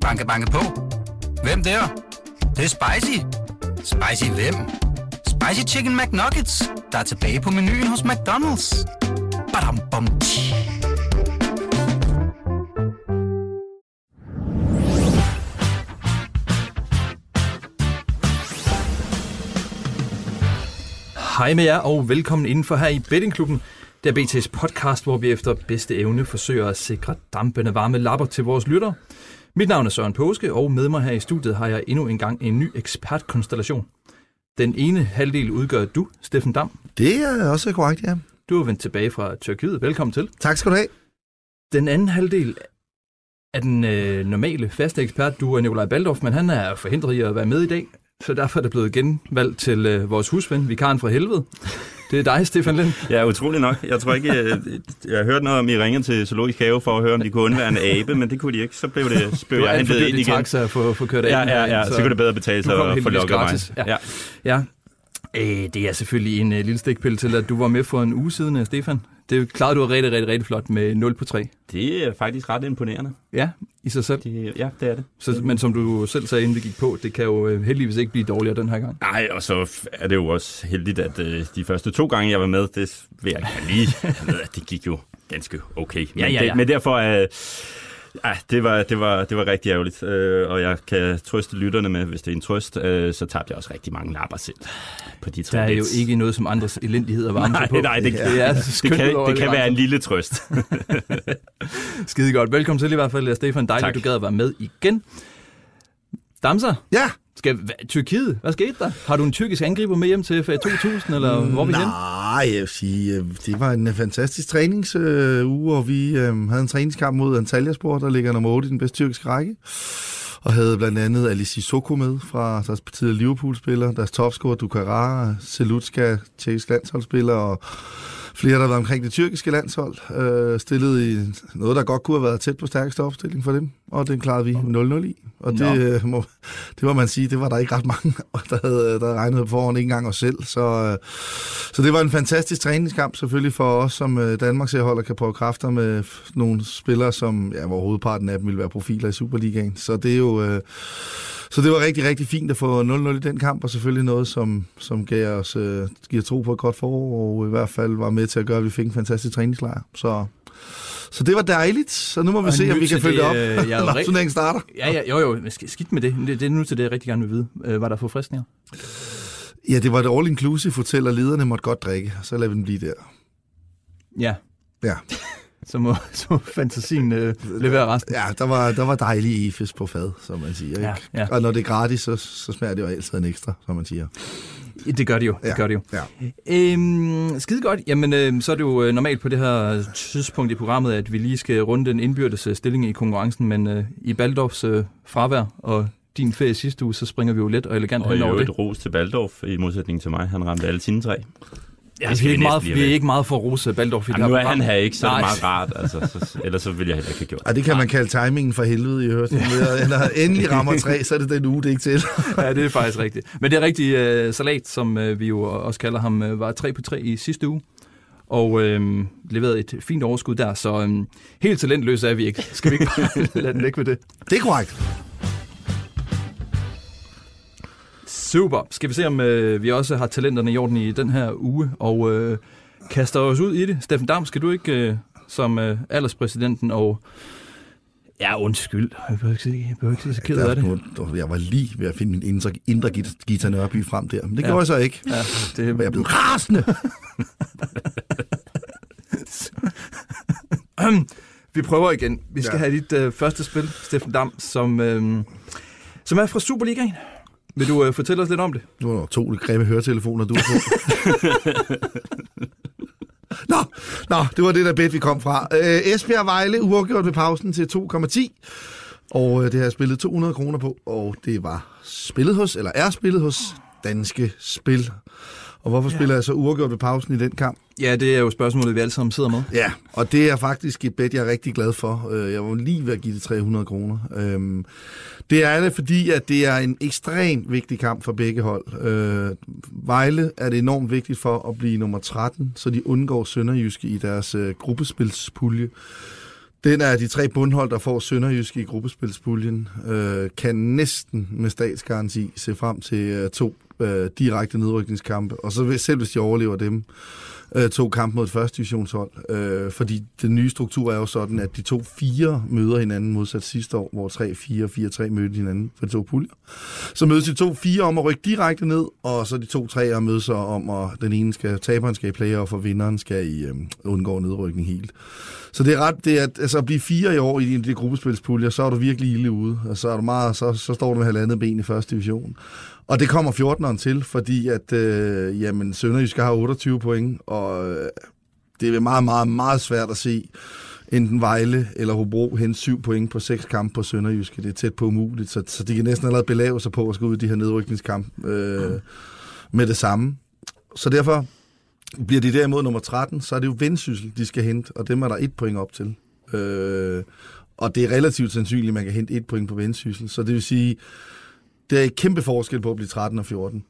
Banke, banke på. Hvem der? Det, det er spicy. Spicy hvem? Spicy Chicken McNuggets, der er tilbage på menuen hos McDonald's. Badum, bom, tji. Hej med jer, og velkommen indenfor her i Bettingklubben. Det er BT's podcast, hvor vi efter bedste evne forsøger at sikre dampende varme lapper til vores lyttere. Mit navn er Søren Påske, og med mig her i studiet har jeg endnu en gang en ny ekspertkonstellation. Den ene halvdel udgør du, Steffen Dam. Det er også korrekt, ja. Du er vendt tilbage fra Tyrkiet. Velkommen til. Tak skal du have. Den anden halvdel er den øh, normale faste ekspert. Du er Nikolaj Baldorf, men han er forhindret i at være med i dag. Så derfor er det blevet genvalgt til øh, vores husven, vikaren fra helvede. Det er dig, Stefan Lind. Ja, utrolig nok. Jeg tror ikke, jeg, jeg har hørt noget om, I ringede til Zoologisk Have for at høre, om de kunne undvære en abe, men det kunne de ikke. Så blev, det, så blev er jeg for hentet ind igen. taxa for at få kørt af. Ja, ja, ja. Så kunne det bedre betale sig at få lukket mig. Ja. Ja. Ja. Øh, det er selvfølgelig en øh, lille stikpille til, at du var med for en uge siden, øh, Stefan. Det klarede du rigtig, rigtig, rigtig flot med 0 på 3. Det er faktisk ret imponerende. Ja, i sig selv. Det, ja, det er det. Så, men som du selv sagde, inden vi gik på, det kan jo øh, heldigvis ikke blive dårligere den her gang. Nej, og så er det jo også heldigt, at øh, de første to gange, jeg var med, det vil jeg lige. Jeg ved, at det gik jo ganske okay. Men, Ja, ja, ja. Det, men derfor er... Ja, det var, det, var, det var rigtig ærgerligt, øh, og jeg kan trøste lytterne med, hvis det er en trøst, øh, så tabte jeg også rigtig mange lapper selv på de tre Der er jo ikke noget som andres elendighed at varme Nej, på. nej, det, det er det, kan, det kan være en lille trøst. Skide godt. Velkommen til i hvert fald, Stefan. Dejligt, Tak. at du gad at være med igen. Damser, Ja. Skal, hva- Tyrkiet, hvad skete der? Har du en tyrkisk angriber med hjem til FA 2000, eller hvor er vi hen? Nej, jeg vil sige, øh, det var en øh, fantastisk træningsuge, og vi øh, havde en træningskamp mod Antalyaspor, der ligger nummer 8 i den bedste tyrkiske række. Og havde blandt andet Alice Sissoko med fra deres tidligere Liverpool-spiller, deres topscorer Dukara, Selutska, tjekkisk landsholdsspiller, og flere, der har været omkring det tyrkiske landshold, øh, stillet i noget, der godt kunne have været tæt på stærkeste opstilling for dem, og den klarede vi 0-0 i. Og det, øh, må, det må man sige, det var der ikke ret mange, der havde, der havde regnet på forhånd, ikke engang os selv. Så, øh, så det var en fantastisk træningskamp selvfølgelig for os, som øh, Danmarks holder kan prøve kræfter med nogle spillere, som, ja, hvor hovedparten af dem ville være profiler i Superligaen. Så det er jo... Øh, så det var rigtig, rigtig fint at få 0-0 i den kamp, og selvfølgelig noget, som, som gav os øh, giver tro på et godt forår, og i hvert fald var med til at gøre, at vi fik en fantastisk træningslejr. Så, så det var dejligt, så nu må vi Og se, om vi kan følge det op, det, øh, jeg når turneringen starter. Ja, ja, jo, jo, men sk- skidt med det. det. Det er nu til det, jeg rigtig gerne vil vide. Øh, var der forfriskninger? Ja, det var et all-inclusive hotel, og lederne måtte godt drikke, så lad vi dem blive der. Ja, Ja, så må, så må fantasien øh, levere resten. ja der, var, der var dejlig efes på fad, som man siger. Ikke? Ja, ja. Og når det er gratis, så, så smager det jo altid en ekstra, som man siger. Det gør det jo, det Ja. gør det jo. Ja. Øhm, skide godt. Jamen, øh, så er det jo øh, normalt på det her tidspunkt i programmet, at vi lige skal runde den indbyrdes øh, stilling i konkurrencen, men øh, i Baldorfs øh, fravær og din ferie sidste uge, så springer vi jo let og elegant og hen over det. øvrigt ros til Baldorf, i modsætning til mig. Han ramte alle sine tre. Ja, det vi, er ikke meget, vi er ikke meget for at rose Baldorf i det Jamen, her nu er program. han her ikke, så er det Nej. meget rart. Altså, så, ellers så ville jeg heller ikke have gjort Og det kan man kalde timingen for helvede, I hørte. Ja. Når han endelig rammer tre, så er det den uge, det ikke til. ja, det er faktisk rigtigt. Men det er rigtig øh, salat, som øh, vi jo også kalder ham, øh, var 3 på 3 i sidste uge. Og øh, leverede et fint overskud der, så øh, helt talentløse er vi ikke. Skal vi ikke bare lade den ligge ved det? Det er korrekt. Super. Skal vi se, om øh, vi også har talenterne i orden i den her uge, og øh, kaster os ud i det. Steffen Dam, skal du ikke øh, som øh, alderspræsidenten og... Ja, undskyld. Jeg behøver ikke, jeg behøver ikke så ked af det. Jeg var lige ved at finde min indre, indre Gita- Nørby frem der, men det Ja. gjorde jeg så ikke. Ja, det Men jeg blev rasende. Vi prøver igen. Vi skal. Ja. have dit øh, første spil, Steffen Dam, som, øh, som er fra Superligaen. Vil du øh, fortælle os lidt om det? Nu er der to grimme høretelefoner, du har på. Nå, nå, det var det der bet, vi kom fra. Øh, Esbjerg Vejle uafgjort ved pausen til 2,10. Og øh, det har jeg spillet 200 kroner på, og det var spillet hos, eller er spillet hos Danske Spil. Og hvorfor ja. spiller jeg så uafgjort ved pausen i den kamp? Ja, det er jo spørgsmålet, vi alle sammen sidder med. Ja, og det er faktisk et bet, jeg er rigtig glad for. Øh, Jeg var lige ved at give det 300 kroner. Øhm, Det er det, fordi at det er en ekstremt vigtig kamp for begge hold. Øh, Vejle er det enormt vigtigt for at blive nummer 13, så de undgår Sønderjyske i deres øh, gruppespilspulje. Den er de tre bundhold, der får Sønderjysk i gruppespilspuljen, øh, kan næsten med statsgaranti se frem til øh, to øh, direkte nedrykningskampe. Og så vil, selv hvis de overlever dem, øh, to kampe mod et første divisionshold. Øh, fordi den nye struktur er jo sådan, at de to fire møder hinanden modsat sidste år, hvor 3, 4, 4, 3 mødte hinanden for de to puljer. Så mødes de to fire om at rykke direkte ned, og så de to tre mødes om, at den ene skal, taberen skal i player, og for vinderen skal i øh, undgå nedrykning helt. Så det er ret, det er, altså at blive fire i år i de, de gruppespilspuljer, så er du virkelig ille ude, og så, er du meget, så, så står du med halvandet ben i første division. Og det kommer 14'eren til, fordi at øh, jamen, Sønderjysk har 28 point, og øh, det er meget, meget, meget svært at se enten Vejle eller Hobro hen 7 point på 6 kampe på Sønderjyske. Det er tæt på umuligt, så, så de kan næsten allerede belave sig på at skal ud i de her nedrykningskamp øh, mm. med det samme. Så derfor bliver de derimod nummer 13, så er det jo vendsyssel, de skal hente, og dem er der et point op til. Øh, og det er relativt sandsynligt, at man kan hente et point på vendsyssel. Så det vil sige, der er et kæmpe forskel på at blive 13 og 14.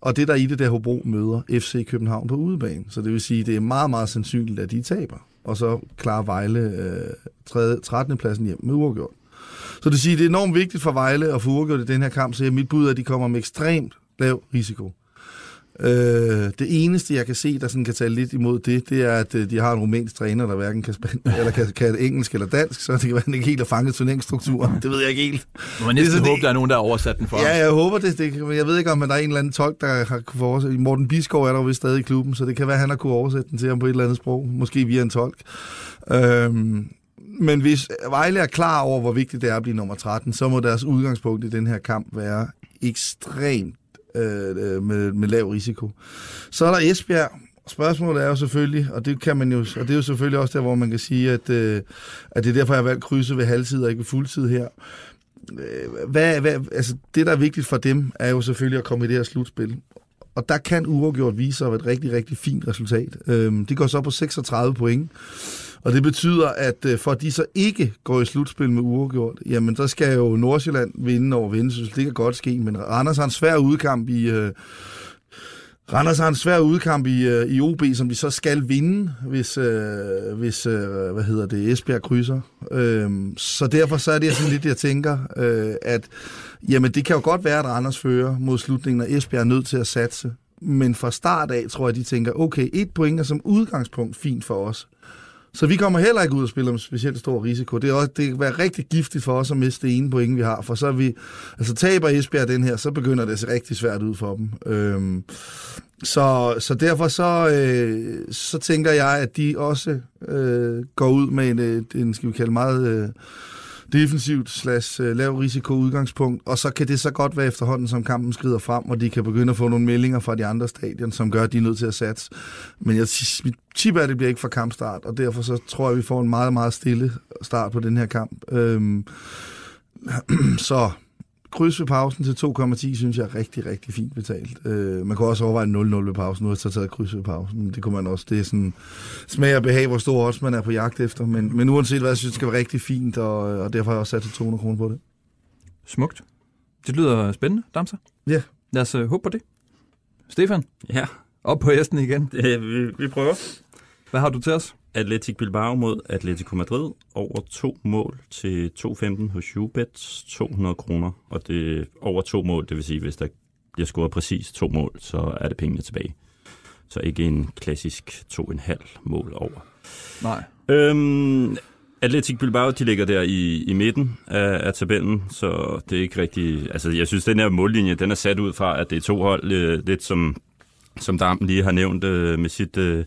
Og det der i det der Hobro møder FC København på udebane. Så det vil sige, det er meget, meget sandsynligt, at de taber. Og så klarer Vejle øh, 13. pladsen hjem med uafgjort. Så det vil sige, det er enormt vigtigt for Vejle at få uafgjort i den her kamp, så mit bud er, at de kommer med ekstremt lav risiko. Øh, det eneste, jeg kan se, der sådan kan tage lidt imod det, det er, at øh, de har en rumænsk træner, der hverken kan, spænde, eller kan, kan engelsk eller dansk, så det kan være, at ikke helt har fanget turneringsstrukturen. Det ved jeg ikke helt. Man næsten det, håbe, det, der er nogen, der har oversat den for Ja, jeg håber det. det jeg ved ikke, om der er en eller anden tolk, der har kunne oversætte. Morten Biskov er der jo stadig i klubben, så det kan være, at han har kunne oversætte den til ham på et eller andet sprog. Måske via en tolk. Øhm, men hvis Vejle er klar over, hvor vigtigt det er at blive nummer 13, så må deres udgangspunkt i den her kamp være ekstremt Øh, øh, med, med lav risiko. Så er der Esbjerg. Spørgsmålet er jo selvfølgelig, og det kan man jo, og det er jo selvfølgelig også der, hvor man kan sige, at, øh, at det er derfor, jeg har valgt krydse ved halvtid og ikke ved fuldtid her. Øh, hvad, hvad, altså det, der er vigtigt for dem, er jo selvfølgelig at komme i det her slutspil. Og der kan uafgjort vise sig et rigtig, rigtig fint resultat. Øh, de går så på 36 point. Og det betyder, at øh, for at de så ikke går i slutspil med uafgjort, jamen så skal jo Nordsjælland vinde over Vendsyssel. Det kan godt ske, men Randers har en svær udkamp i... Øh, Randers har en svær udkamp i, øh, i OB, som de så skal vinde, hvis, øh, hvis øh, hvad hedder det, Esbjerg krydser. Øh, så derfor så er det sådan lidt, jeg tænker, øh, at jamen, det kan jo godt være, at Randers fører mod slutningen, og Esbjerg er nødt til at satse. Men fra start af tror jeg, de tænker, okay, et point er som udgangspunkt fint for os. Så vi kommer heller ikke ud og spille med specielt stor risiko. Det, er også, det kan være rigtig giftigt for os at miste det ene point, vi har, for så er vi, altså taber Esbjerg den her, så begynder det at se rigtig svært ud for dem. Øhm, så, så derfor så, øh, så tænker jeg, at de også øh, går ud med en, øh, en, skal vi kalde meget... Øh, defensivt slash øh, lav risiko udgangspunkt, og så kan det så godt være efterhånden, som kampen skrider frem, og de kan begynde at få nogle meldinger fra de andre stadion, som gør, at de er nødt til at satse. Men jeg tipper, at det bliver ikke fra kampstart, og derfor så tror jeg, at vi får en meget, meget stille start på den her kamp. Øhm, så kryds ved pausen til 2,10, synes jeg er rigtig, rigtig fint betalt. Øh, man kan også overveje 0-0 ved pausen. Nu har jeg taget kryds ved pausen. Det kunne man også. Det er sådan smag og behag, hvor stor også man er på jagt efter. Men, men uanset hvad, jeg synes, det skal være rigtig fint, og, og derfor har jeg også sat til 200 kroner på det. Smukt. Det lyder spændende, Damser. Ja. Lad os uh, håbe på det. Stefan? Ja. Op på hesten igen. Det, vi, vi prøver. Hvad har du til os? Atletic Bilbao mod Atletico Madrid over to mål til 2.15 hos Ubet, 200 kroner. Og det over to mål, det vil sige, hvis der bliver scoret præcis to mål, så er det pengene tilbage. Så ikke en klassisk 2,5 mål over. Nej. Øhm, Atletic Bilbao, de ligger der i, i midten af, af tabellen, så det er ikke rigtig... Altså, jeg synes, den her mållinje, den er sat ud fra, at det er to hold, øh, lidt som, som Dampen lige har nævnt øh, med sit... Øh,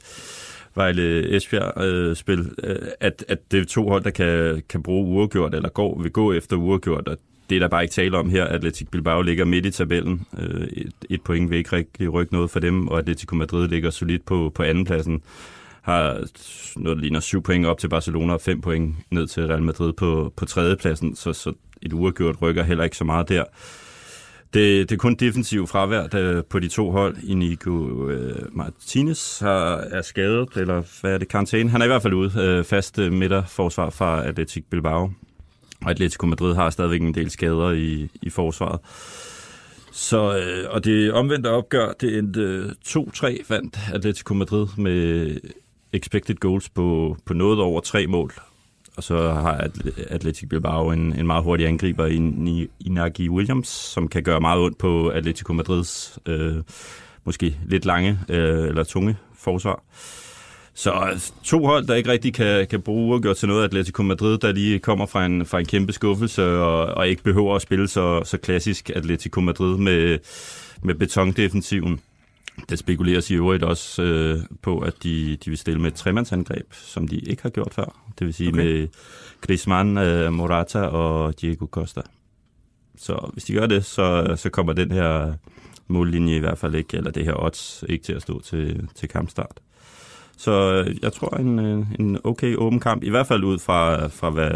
Vejle Esbjerg-spil, øh, øh, at, at det er to hold, der kan, kan bruge uafgjort, eller går, vil gå efter uafgjort, og det er der bare ikke tale om her. Atletic Bilbao ligger midt i tabellen. Øh, et, et point vil ikke rigtig rykke noget for dem, og Atletico Madrid ligger solidt på, på andenpladsen har noget, der ligner syv point op til Barcelona og fem point ned til Real Madrid på, på tredjepladsen, så, så et uafgjort rykker heller ikke så meget der. Det, det er kun defensiv fravær der, på de to hold. Inigo øh, Martinez har, er skadet, eller hvad er det, karantæne? Han er i hvert fald ude. Øh, fast øh, midterforsvar fra Atletic Bilbao. Og Atletico Madrid har stadigvæk en del skader i, i forsvaret. Så, øh, og det omvendte opgør, det endte øh, 2-3 vandt Atletico Madrid med expected goals på, på noget over tre mål. Og så har Atl- Atletic Bilbao en, en meget hurtig angriber i Inaki Williams, som kan gøre meget ondt på Atletico Madrids øh, måske lidt lange øh, eller tunge forsvar. Så øh, to hold, der ikke rigtig kan, kan bruge og gøre til noget Atletico Madrid, der lige kommer fra en, fra en kæmpe skuffelse og, og ikke behøver at spille så, så klassisk Atletico Madrid med, med betondefensiven. Det spekuleres i øvrigt også øh, på, at de, de vil stille med et tremandsangreb, som de ikke har gjort før. Det vil sige okay. med Griezmann, øh, Morata og Diego Costa. Så hvis de gør det, så, så kommer den her mållinje i hvert fald ikke, eller det her odds ikke til at stå til, til kampstart. Så øh, jeg tror en, øh, en okay åben kamp, i hvert fald ud fra, fra hvad,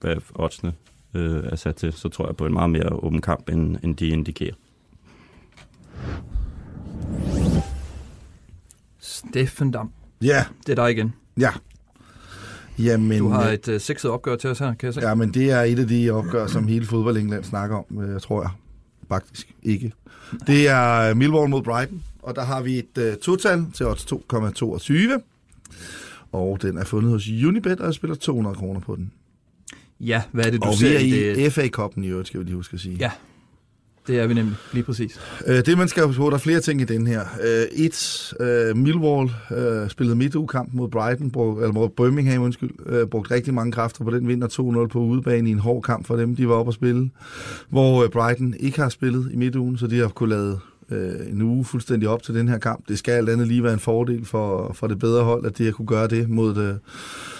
hvad oddsene øh, er sat til, så tror jeg på en meget mere åben kamp, end, end de indikerer. Steffen Dam, Ja, det er dig igen. ja. Jamen, Du har øh, et uh, sexet opgør til os her, kan jeg se. Ja, men det er et af de opgør, som hele fodbold England snakker om, øh, tror jeg. Faktisk ikke. Det er Millwall mod Brighton, og der har vi et uh, total til odds 2,22. Og den er fundet hos Unibet, og jeg spiller 200 kroner på den. Ja, hvad er det, du og vi ser er i i det? FA-koppen i øvrigt, skal vi lige huske at sige. Ja, det er vi nemlig, lige præcis. Øh, det man skal huske på, der er flere ting i den her. Øh, et, øh, Millwall øh, spillede midtugekamp mod Brighton, brug, eller mod Birmingham, undskyld, øh, brugte rigtig mange kræfter på den vinder 2-0 på udebane i en hård kamp for dem, de var oppe at spille. Hvor øh, Brighton ikke har spillet i midtugen, så de har kunnet lade øh, en uge fuldstændig op til den her kamp. Det skal alt andet lige være en fordel for, for det bedre hold, at de har kunne gøre det mod det,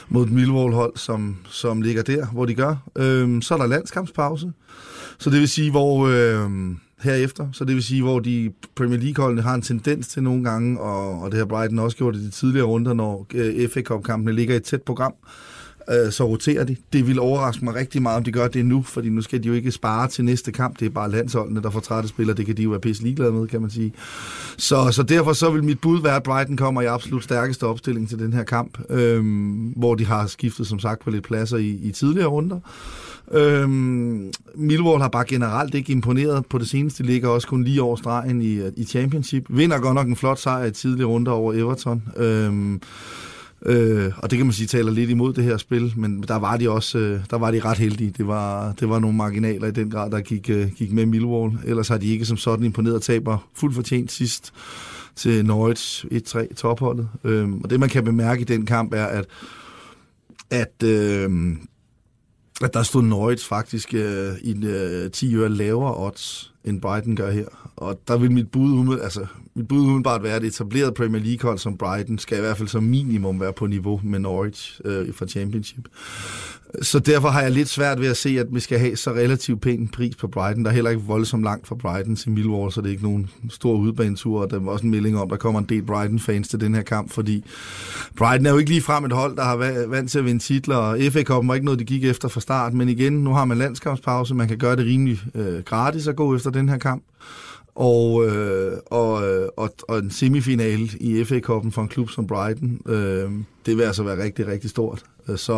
mod et Millwall-hold, som, som ligger der, hvor de gør. Øh, så er der landskampspause. Så det vil sige, hvor øh, herefter, så det vil sige, hvor de Premier League-holdene har en tendens til nogle gange, og, og det har Brighton også gjort i de tidligere runder, når øh, FA Cup-kampene ligger i et tæt program, øh, så roterer de. Det vil overraske mig rigtig meget, om de gør det nu, fordi nu skal de jo ikke spare til næste kamp. Det er bare landsholdene, der får trætte spillere. Det kan de jo være pisse ligeglade med, kan man sige. Så, så derfor så vil mit bud være, at Brighton kommer i absolut stærkeste opstilling til den her kamp, øh, hvor de har skiftet, som sagt, på lidt pladser i, i tidligere runder. Øhm, Millwall har bare generelt ikke imponeret på det seneste, ligger også kun lige over stregen i, øh, i Championship. Vinder godt nok en flot sejr i tidlige runder over Everton. Øhm, øh, og det kan man sige taler lidt imod det her spil, men der var de også øh, der var de ret heldige. Det var, det var nogle marginaler i den grad, der gik, øh, gik med Millwall. Ellers har de ikke som sådan imponeret taber fuldt fortjent sidst til Norwich 1-3 topholdet. Øhm, og det man kan bemærke i den kamp er, at at øh, at der stod Norwich faktisk øh, i en øh, 10 øre lavere odds, end Brighton gør her. Og der vil mit bud, umid, altså, mit bud umiddelbart være, at et etableret Premier League-hold som Brighton skal i hvert fald som minimum være på niveau med Norwich øh, fra Championship. Så derfor har jeg lidt svært ved at se, at vi skal have så relativt pæn en pris på Brighton. Der er heller ikke voldsomt langt fra Brighton til Millwall, så det er ikke nogen stor udbanetur. Og der var også en melding om, at der kommer en del Brighton-fans til den her kamp, fordi Brighton er jo ikke lige frem et hold, der har vant til at vinde titler, og FA Cup'en var ikke noget, de gik efter fra start. Men igen, nu har man landskampspause, man kan gøre det rimelig øh, gratis at gå efter den her kamp og, øh, og, øh, og, og en semifinale i FA-koppen for en klub som Brighton, øh, det vil altså være rigtig, rigtig stort. Øh, så,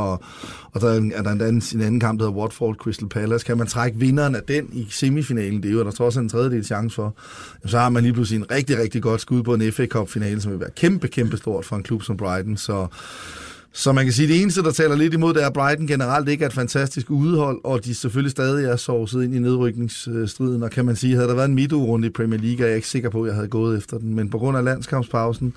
og der er, en, er der en, anden, en anden kamp, der hedder Watford Crystal Palace. Kan man trække vinderen af den i semifinalen, det er jo, der tror alt en tredjedel chance for, så har man lige pludselig en rigtig, rigtig godt skud på en FA Cup-finale, som vil være kæmpe, kæmpe stort for en klub som Brighton. Så, så man kan sige, at det eneste, der taler lidt imod, det er, at Brighton generelt ikke er et fantastisk udehold, og de selvfølgelig stadig er sovset ind i nedrykningsstriden. Og kan man sige, havde der været en midtugrunde i Premier League, er jeg ikke sikker på, at jeg havde gået efter den. Men på grund af landskampspausen,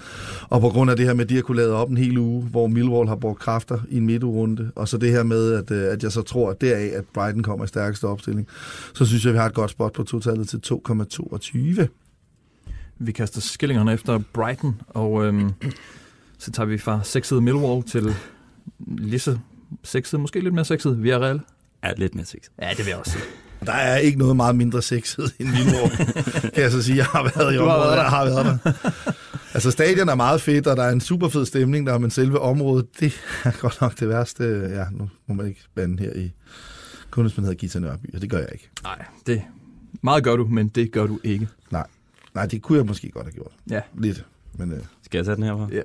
og på grund af det her med, at de har kunne lade op en hel uge, hvor Millwall har brugt kræfter i en midtugrunde, og så det her med, at, øh, at jeg så tror, at deraf, at Brighton kommer i stærkeste opstilling, så synes jeg, at vi har et godt spot på totalet til 2,22. Vi kaster skillingerne efter Brighton, og øhm, så tager vi fra sexede Millwall til lige så sexet, måske lidt mere sexet Villarreal. Er lidt mere sex. Ja, det vil jeg også sige. Der er ikke noget meget mindre sexet end Millwall, kan jeg så sige. Jeg har været i Du har området, været der. har været der. Altså, stadion er meget fedt, og der er en super fed stemning der, men selve området, det er godt nok det værste. Ja, nu må man ikke bande her i kun hvis man hedder Gita Nørby, og det gør jeg ikke. Nej, det meget gør du, men det gør du ikke. Nej, nej det kunne jeg måske godt have gjort. Ja, Lidt, men øh, Skal jeg tage den herfra? ja.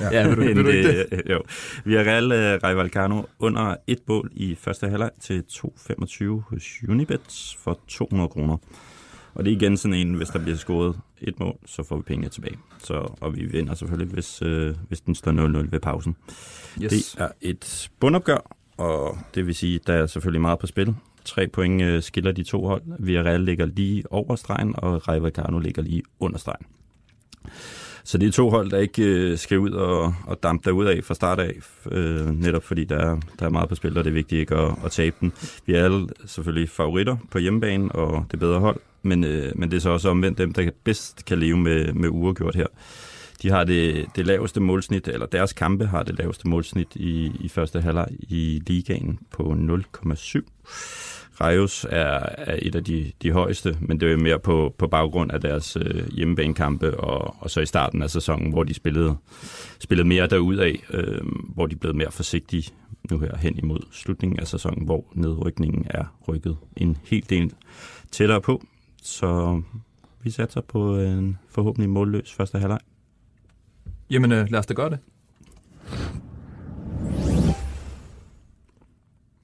Ja. ja vil, du, vil du ikke det? det? Jo. Villarreal uh, Rai Vallecano under et bål i første halvleg til 2,25 hos Unibet for 200 kroner. Og det er igen sådan en, hvis der bliver scoret et mål, så får vi pengene tilbage. Så, og vi vinder selvfølgelig, hvis, øh, hvis den står 0-0 ved pausen. Yes. Det er et bundopgør, og det vil sige, der er selvfølgelig meget på spil. Tre point øh, skiller de to hold. Villarreal ligger lige over stregen, og Rayo Vallecano ligger lige under stregen. Så det er to hold, der ikke øh, skal ud og, og dampe derud af fra start af, øh, netop fordi der er, der er meget på spil, og det er vigtigt ikke at, at tabe den. Vi er alle selvfølgelig favoritter på hjemmebane, og det bedre hold, men, øh, men det er så også omvendt dem, der bedst kan leve med, med uregjort her. De har det, det laveste målsnit, eller deres kampe har det laveste målsnit i, i første halvleg i ligaen på 0,7. Rajos er, er et af de, de højeste, men det er jo mere på, på baggrund af deres øh, hjemmebanekampe, og, og så i starten af sæsonen, hvor de spillede, spillede mere derudad, øh, hvor de blev mere forsigtige nu her hen imod slutningen af sæsonen, hvor nedrykningen er rykket en hel del tættere på. Så vi satser på en forhåbentlig målløs første halvleg. Jamen, øh, lad os da gøre det.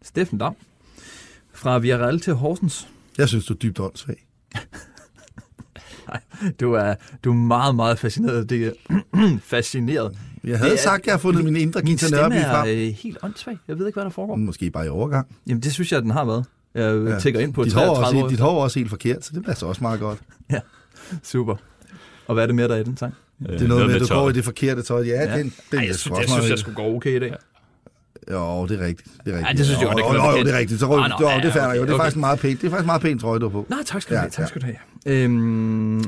Steffen Dam. Fra Villarreal til Horsens. Jeg synes, du er dybt åndssvag. Du er, du er meget, meget fascineret. Det er fascineret. Jeg havde Det er- sagt, at jeg har fundet min indre Min Gita stemme Nørby er frem. øh, helt åndssvag. Jeg ved ikke, hvad der foregår. Måske bare i overgang. Jamen, det synes jeg, den har været. Jeg ja. tækker ind på dit hår, er 33 også, år. dit hår er også helt forkert, så det passer også meget godt. Super. Og hvad er det mere, der er i den sang? Det er noget med, at du går tøjet. i det forkerte tøj. Ja, Ja. den, den Ej, jeg, synes, jeg synes, jeg skulle gå okay i dag. Jo, det er rigtigt. Det er rigtigt. Ej, det synes jeg godt, det jo, kan jo, være jo, det er rigtigt. Så røg, nå, jo, ja, det er fair, okay, jo. Det er okay. faktisk meget pænt. Det er faktisk meget pænt trøje, du har på. Nej, tak skal du Ja, have. Tak skal du have. Øhm,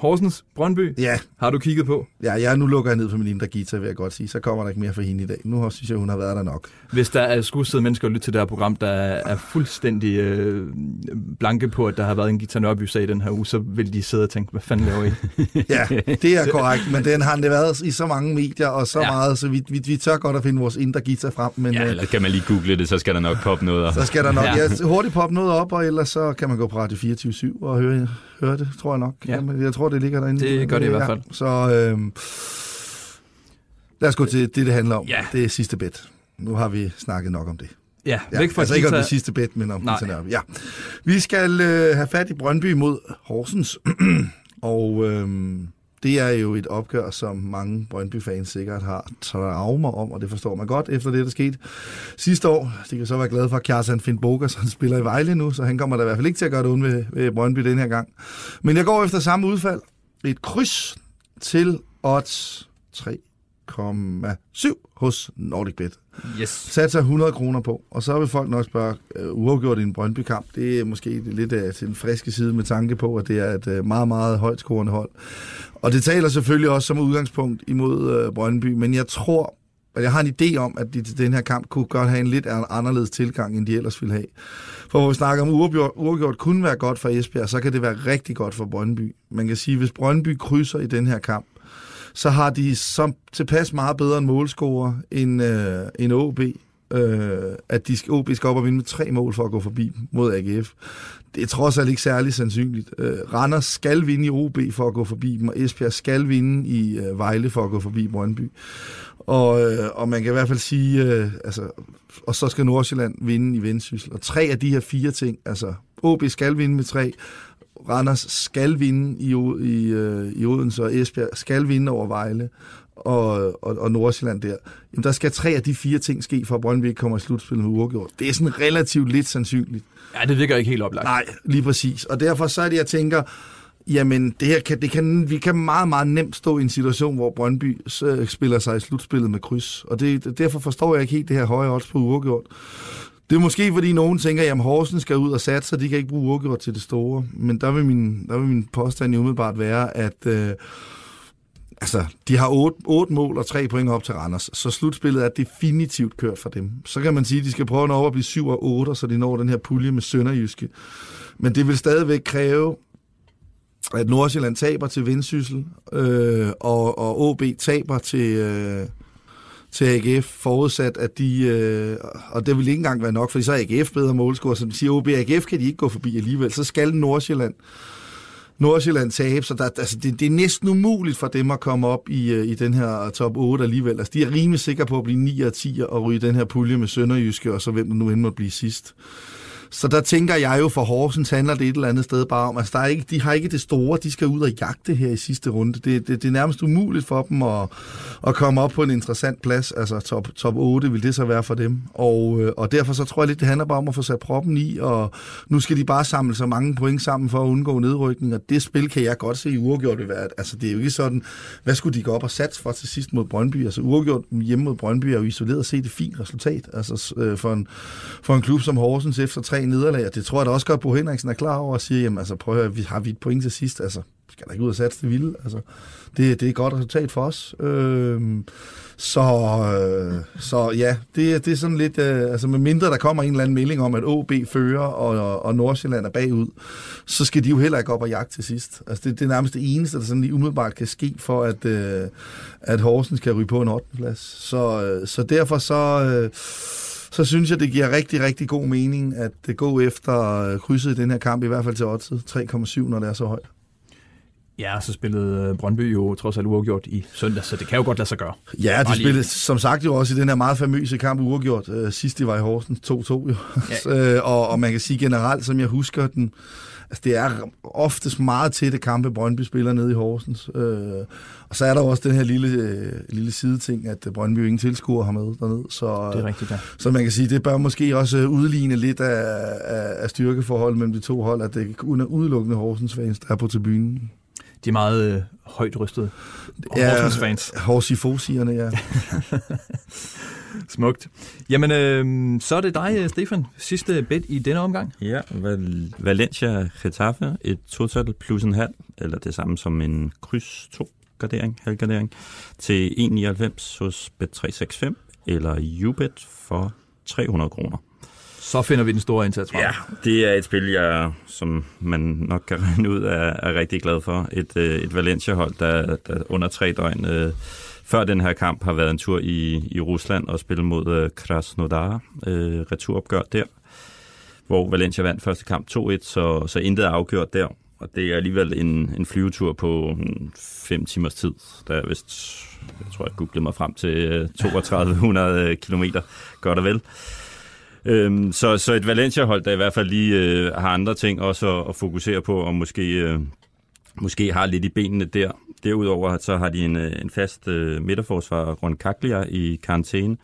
Horsens, Brøndby, Ja, har du kigget på? ja, jeg nu lukker jeg ned på min indre Gita, vil jeg godt sige. Så kommer der ikke mere for hende i dag. Nu har- synes jeg, hun har været der nok. Hvis der er skulle sidde mennesker og lytte til det her program, der er fuldstændig øh, blanke på, at der har været en Gita Nørby-sag den her uge, så vil de sidde og tænke, hvad fanden laver I? Ja, det er korrekt, men den har det været i så mange medier og så Ja. meget, så vi, vi, vi tør godt at finde vores indre Gita frem, men Ja, ja, eller kan man lige google det, så skal der nok poppe noget. op. så skal der nok Ja. ja. Ja, hurtigt poppe noget op, og ellers så kan man gå på Radio 24 og høre, høre det, tror jeg nok. Ja. Jamen, jeg tror, det ligger derinde. Det gør det i hvert fald. Så øhm, lad os gå til det, det handler om. Ja. Det er sidste bet. Nu har vi snakket nok om det. Ja, Ja, væk fra altså ikke om det sidste bet, men om. Gita. Ja. Vi skal øh, have fat i Brøndby mod Horsens, og øhm, det er jo et opgør, som mange Brøndby-fans sikkert har traumer om, og det forstår man godt efter det, der skete sidste år. De kan så være glade for, at Kjartan Finn Bogas, han spiller i Vejle nu, så han kommer da i hvert fald ikke til at gøre det ondt ved, ved Brøndby den her gang. Men jeg går efter samme udfald. Et kryds til odds 3 3,7 hos Nordic Bet Yes. satser 100 kroner på, og så vil folk nok spørge, uh, uafgjort i en Brøndby-kamp, det er måske lidt uh, til den friske side med tanke på, at det er et uh, meget, meget højt scorende hold. Og det taler selvfølgelig også som udgangspunkt imod uh, Brøndby, men jeg tror, at jeg har en idé om, at de til den her kamp kunne godt have en lidt anderledes tilgang, end de ellers ville have. For hvor vi snakker om uafgjort, uafgjort kunne være godt for Esbjerg, så kan det være rigtig godt for Brøndby. Man kan sige, hvis Brøndby krydser i den her kamp, så har de som tilpas meget bedre en målscorer end, øh, end OB. Øh, at de skal, OB skal op og vinde med tre mål for at gå forbi mod AGF. Det er trods alt ikke særlig sandsynligt. Øh, Randers skal vinde i OB for at gå forbi dem, og Esbjerg skal vinde i øh, Vejle for at gå forbi Brøndby. Og, øh, og man kan i hvert fald sige, øh, altså, og så skal Nordsjælland vinde i Vendsyssel. Og tre af de her fire ting, altså OB skal vinde med tre, Randers skal vinde i, i, øh, i Odense, og Esbjerg skal vinde over Vejle, og, og, og Nordsjælland der. Jamen, der skal tre af de fire ting ske, for at Brøndby ikke kommer i slutspillet med uafgjort. Det er sådan relativt lidt sandsynligt. Ja, det virker ikke helt oplagt. Nej, lige præcis. Og derfor så er det, jeg tænker, jamen, det her kan, det kan, vi kan meget, meget nemt stå i en situation, hvor Brøndby øh, spiller sig i slutspillet med kryds. Og det, derfor forstår jeg ikke helt det her høje odds på uafgjort. Det er måske, fordi nogen tænker, at Horsens skal ud og satse, så de kan ikke bruge uafgjort til det store. Men der vil min, der vil min påstand jo umiddelbart være, at øh, altså, de har 8, 8 mål og tre point op til Randers, så slutspillet er definitivt kørt for dem. Så kan man sige, at de skal prøve at nå op at blive 7 og 8, så de når den her pulje med Sønderjyske. Men det vil stadigvæk kræve, at Nordsjælland taber til Vendsyssel, øh, og, og OB taber til, øh, til AGF, forudsat at de, øh, og det vil ikke engang være nok, fordi så er AGF bedre målscorer, så de siger, OB AGF kan de ikke gå forbi alligevel, så skal Nordsjælland Nordsjælland tabe, så der, altså det, det er næsten umuligt for dem at komme op i, øh, i den her top 8 alligevel. Altså de er rimelig sikre på at blive 9 og 10 og ryge den her pulje med Sønderjyske, og så hvem der nu end må blive sidst. Så der tænker jeg jo, for Horsens handler det et eller andet sted bare om, altså der er ikke, de har ikke det store, de skal ud og jagte her i sidste runde. Det, det, det er nærmest umuligt for dem at, at komme op på en interessant plads, altså top, top 8 vil det så være for dem. Og, øh, og derfor så tror jeg lidt, det handler bare om at få sat proppen i, og nu skal de bare samle så mange point sammen for at undgå nedrykning, og det spil kan jeg godt se i uafgjort vil være, altså det er jo ikke sådan, hvad skulle de gå op og satse for til sidst mod Brøndby? Altså uafgjort hjemme mod Brøndby er jo isoleret set et fint resultat, altså øh, for, en, for en klub som Horsens efter tre nederlag, det tror jeg da også godt, Bo Henriksen er klar over og siger, jamen altså prøv at høre, vi har vi et point til sidst, altså skal da ikke ud og satse det vilde, altså det, det er et godt resultat for os. Øh, så, øh, så ja, det, det er sådan lidt, øh, altså med mindre der kommer en eller anden melding om, at OB fører og, og Nordsjælland er bagud, så skal de jo heller ikke op og jagte til sidst. Altså det, det er nærmest det eneste, der sådan lige umiddelbart kan ske for, at, øh, at Horsens kan ryge på en 8. plads. Så, øh, så derfor så... Øh, så synes jeg, det giver rigtig, rigtig god mening at det gå efter krydset i den her kamp, i hvert fald til oddset 3,7, når det er så højt. Ja, så spillede Brøndby jo trods alt uafgjort i søndag, så det kan jo godt lade sig gøre. Ja, de spillede som sagt jo også i den her meget famøse kamp uafgjort. Uh, sidst de var i Horsens 2-2 jo. Ja. uh, og, og man kan sige generelt, som jeg husker den, altså det er oftest meget tætte kampe, Brøndby spiller nede i Horsens. Uh, og så er der også den her lille, uh, lille sideting, at Brøndby ingen tilskuer har med dernede. Så, det er rigtigt, ja. Så man kan sige, det bør måske også udligne lidt af, af, af styrkeforholdet mellem de to hold, at det er udelukkende Horsens fans, der er på tribunen. De er meget øh, højt rystede. Horsens fans. Horsifosierne, ja. Smukt. Jamen, øh, så er det dig, Stefan. Sidste bet i denne omgang. Ja, Val- Valencia Getafe, et total plus en halv, eller det samme som en kryds 2 gardering, halvgardering, til 1,99 hos Bet365, eller Ubet for 300 kroner. Så finder vi den store indsats frem. Ja, det er et spil, jeg, som man nok kan regne ud, er, er rigtig glad for. Et, øh, et Valencia-hold, der, der under tre døgn øh, før den her kamp har været en tur i, i Rusland og spillet mod øh, Krasnodar, øh, returopgør der, hvor Valencia vandt første kamp 2-1, så, så intet er afgjort der. Og det er alligevel en, en flyvetur på hmm, 5 timers tid. Der er vist, jeg tror, jeg googlede mig frem til øh, 3200 øh, km, godt og vel. Øhm, så, så et Valencia-hold, der i hvert fald lige øh, har andre ting også at, at fokusere på, og måske, øh, måske har lidt i benene der. Derudover så har de en, øh, en fast øh, midterforsvar, Ron Kaklia, i karantæne.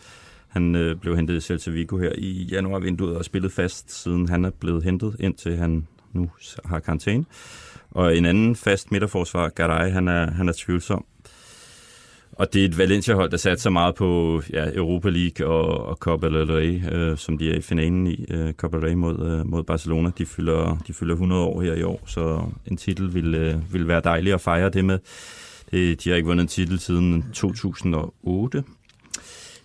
Han øh, blev hentet i Celta Vigo her i januarvinduet og spillet fast, siden han er blevet hentet, indtil han nu har karantæne. Og en anden fast midterforsvar, Garay, han er, han er tvivlsom. Og det er et Valencia-hold, der satte så meget på ja, Europa League og, og Copa del Rey, øh, som de er i finalen i. Øh, Copa del Rey mod, øh, mod Barcelona. De fylder, de fylder 100 år her i år, så en titel vil, øh, vil være dejlig at fejre det med. Det, de har ikke vundet en titel siden 2008.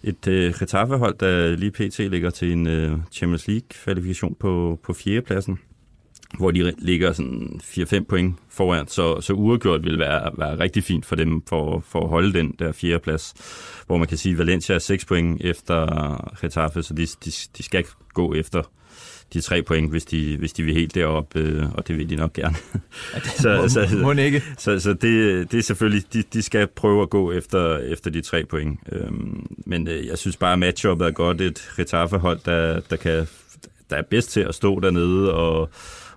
Et øh, Getafe-hold, der lige pt. ligger til en øh, Champions League-kvalifikation på, på fjerdepladsen hvor de ligger sådan 4-5 point foran, så, så uafgjort vil være, være rigtig fint for dem for, for at holde den der fjerde plads, hvor man kan sige, at Valencia er 6 point efter Getafe, så de, de, de skal gå efter de tre point, hvis de, hvis de vil helt derop, øh, og det vil de nok gerne. Ja, det så, må, så, må ikke. Så, så det, det er selvfølgelig, de, de skal prøve at gå efter, efter de tre point. Øhm, men øh, jeg synes bare, at matchuppet er godt. Et Getafe-hold, der, der, kan, der er bedst til at stå dernede og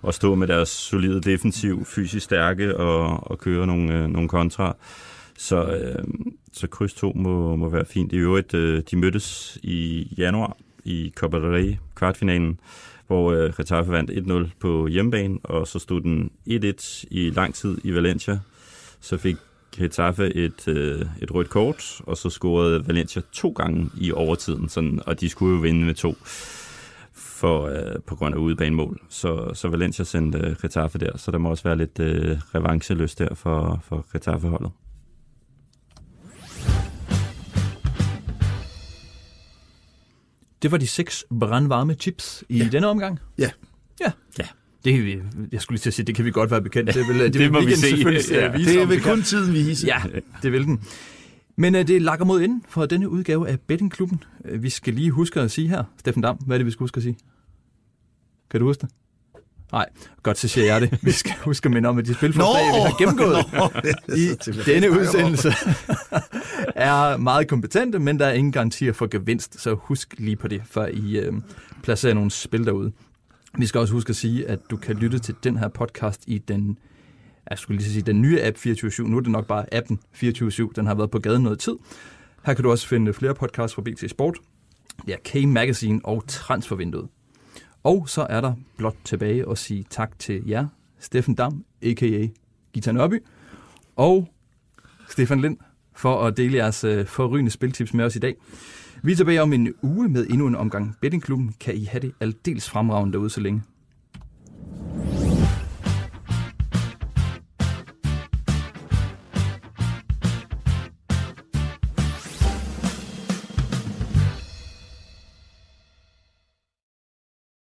at stå med deres solide defensiv, fysisk stærke og, og køre nogle, øh, nogle kontra. Så, øh, så kryds 2 må, må være fint. I øvrigt, øh, de mødtes i januar i Copa del Rey kvartfinalen, hvor øh, Getafe vandt 1-0 på hjemmebane, og så stod den 1-1 i lang tid i Valencia. Så fik Getafe et, øh, et rødt kort, og så scorede Valencia to gange i overtiden, sådan, og de skulle jo vinde med to for, øh, på grund af udebanemål. Så, så Valencia sendte øh, Getafe der, så der må også være lidt øh, revancheløst der for, for Getafe-holdet. Det var de seks brandvarme chips i ja. denne omgang? Ja. Ja. Ja. Det, jeg skulle lige til at sige, det kan vi godt være bekendt. Det, vil, det, det må vi se. Ja. Vise, det vil kun tiden vise. Ja, det vil den. Men uh, det lakker mod inden for denne udgave af Bettingklubben. Uh, vi skal lige huske at sige her, Steffen Dam, hvad er det, vi skal huske at sige? Kan du huske det? Nej, godt, så siger jeg det. Vi skal huske at minde om, at de spilforslag, vi har gennemgået i denne udsendelse, er meget kompetente, men der er ingen garantier for gevinst, så husk lige på det, før I øh, placerer nogle spil derude. Vi skal også huske at sige, at du kan lytte til den her podcast i den, jeg skulle lige sige, den nye app 24 Nu er det nok bare appen 24 Den har været på gaden noget tid. Her kan du også finde flere podcasts fra BT Sport, ja, K-Magazine og Transfervinduet. Og så er der blot tilbage at sige tak til jer, Steffen Dam, a.k.a. Gita Nørby, og Stefan Lind, for at dele jeres øh, forrygende spiltips med os i dag. Vi er tilbage om en uge med endnu en omgang Bettingklubben. Kan I have det aldeles fremragende derude så længe.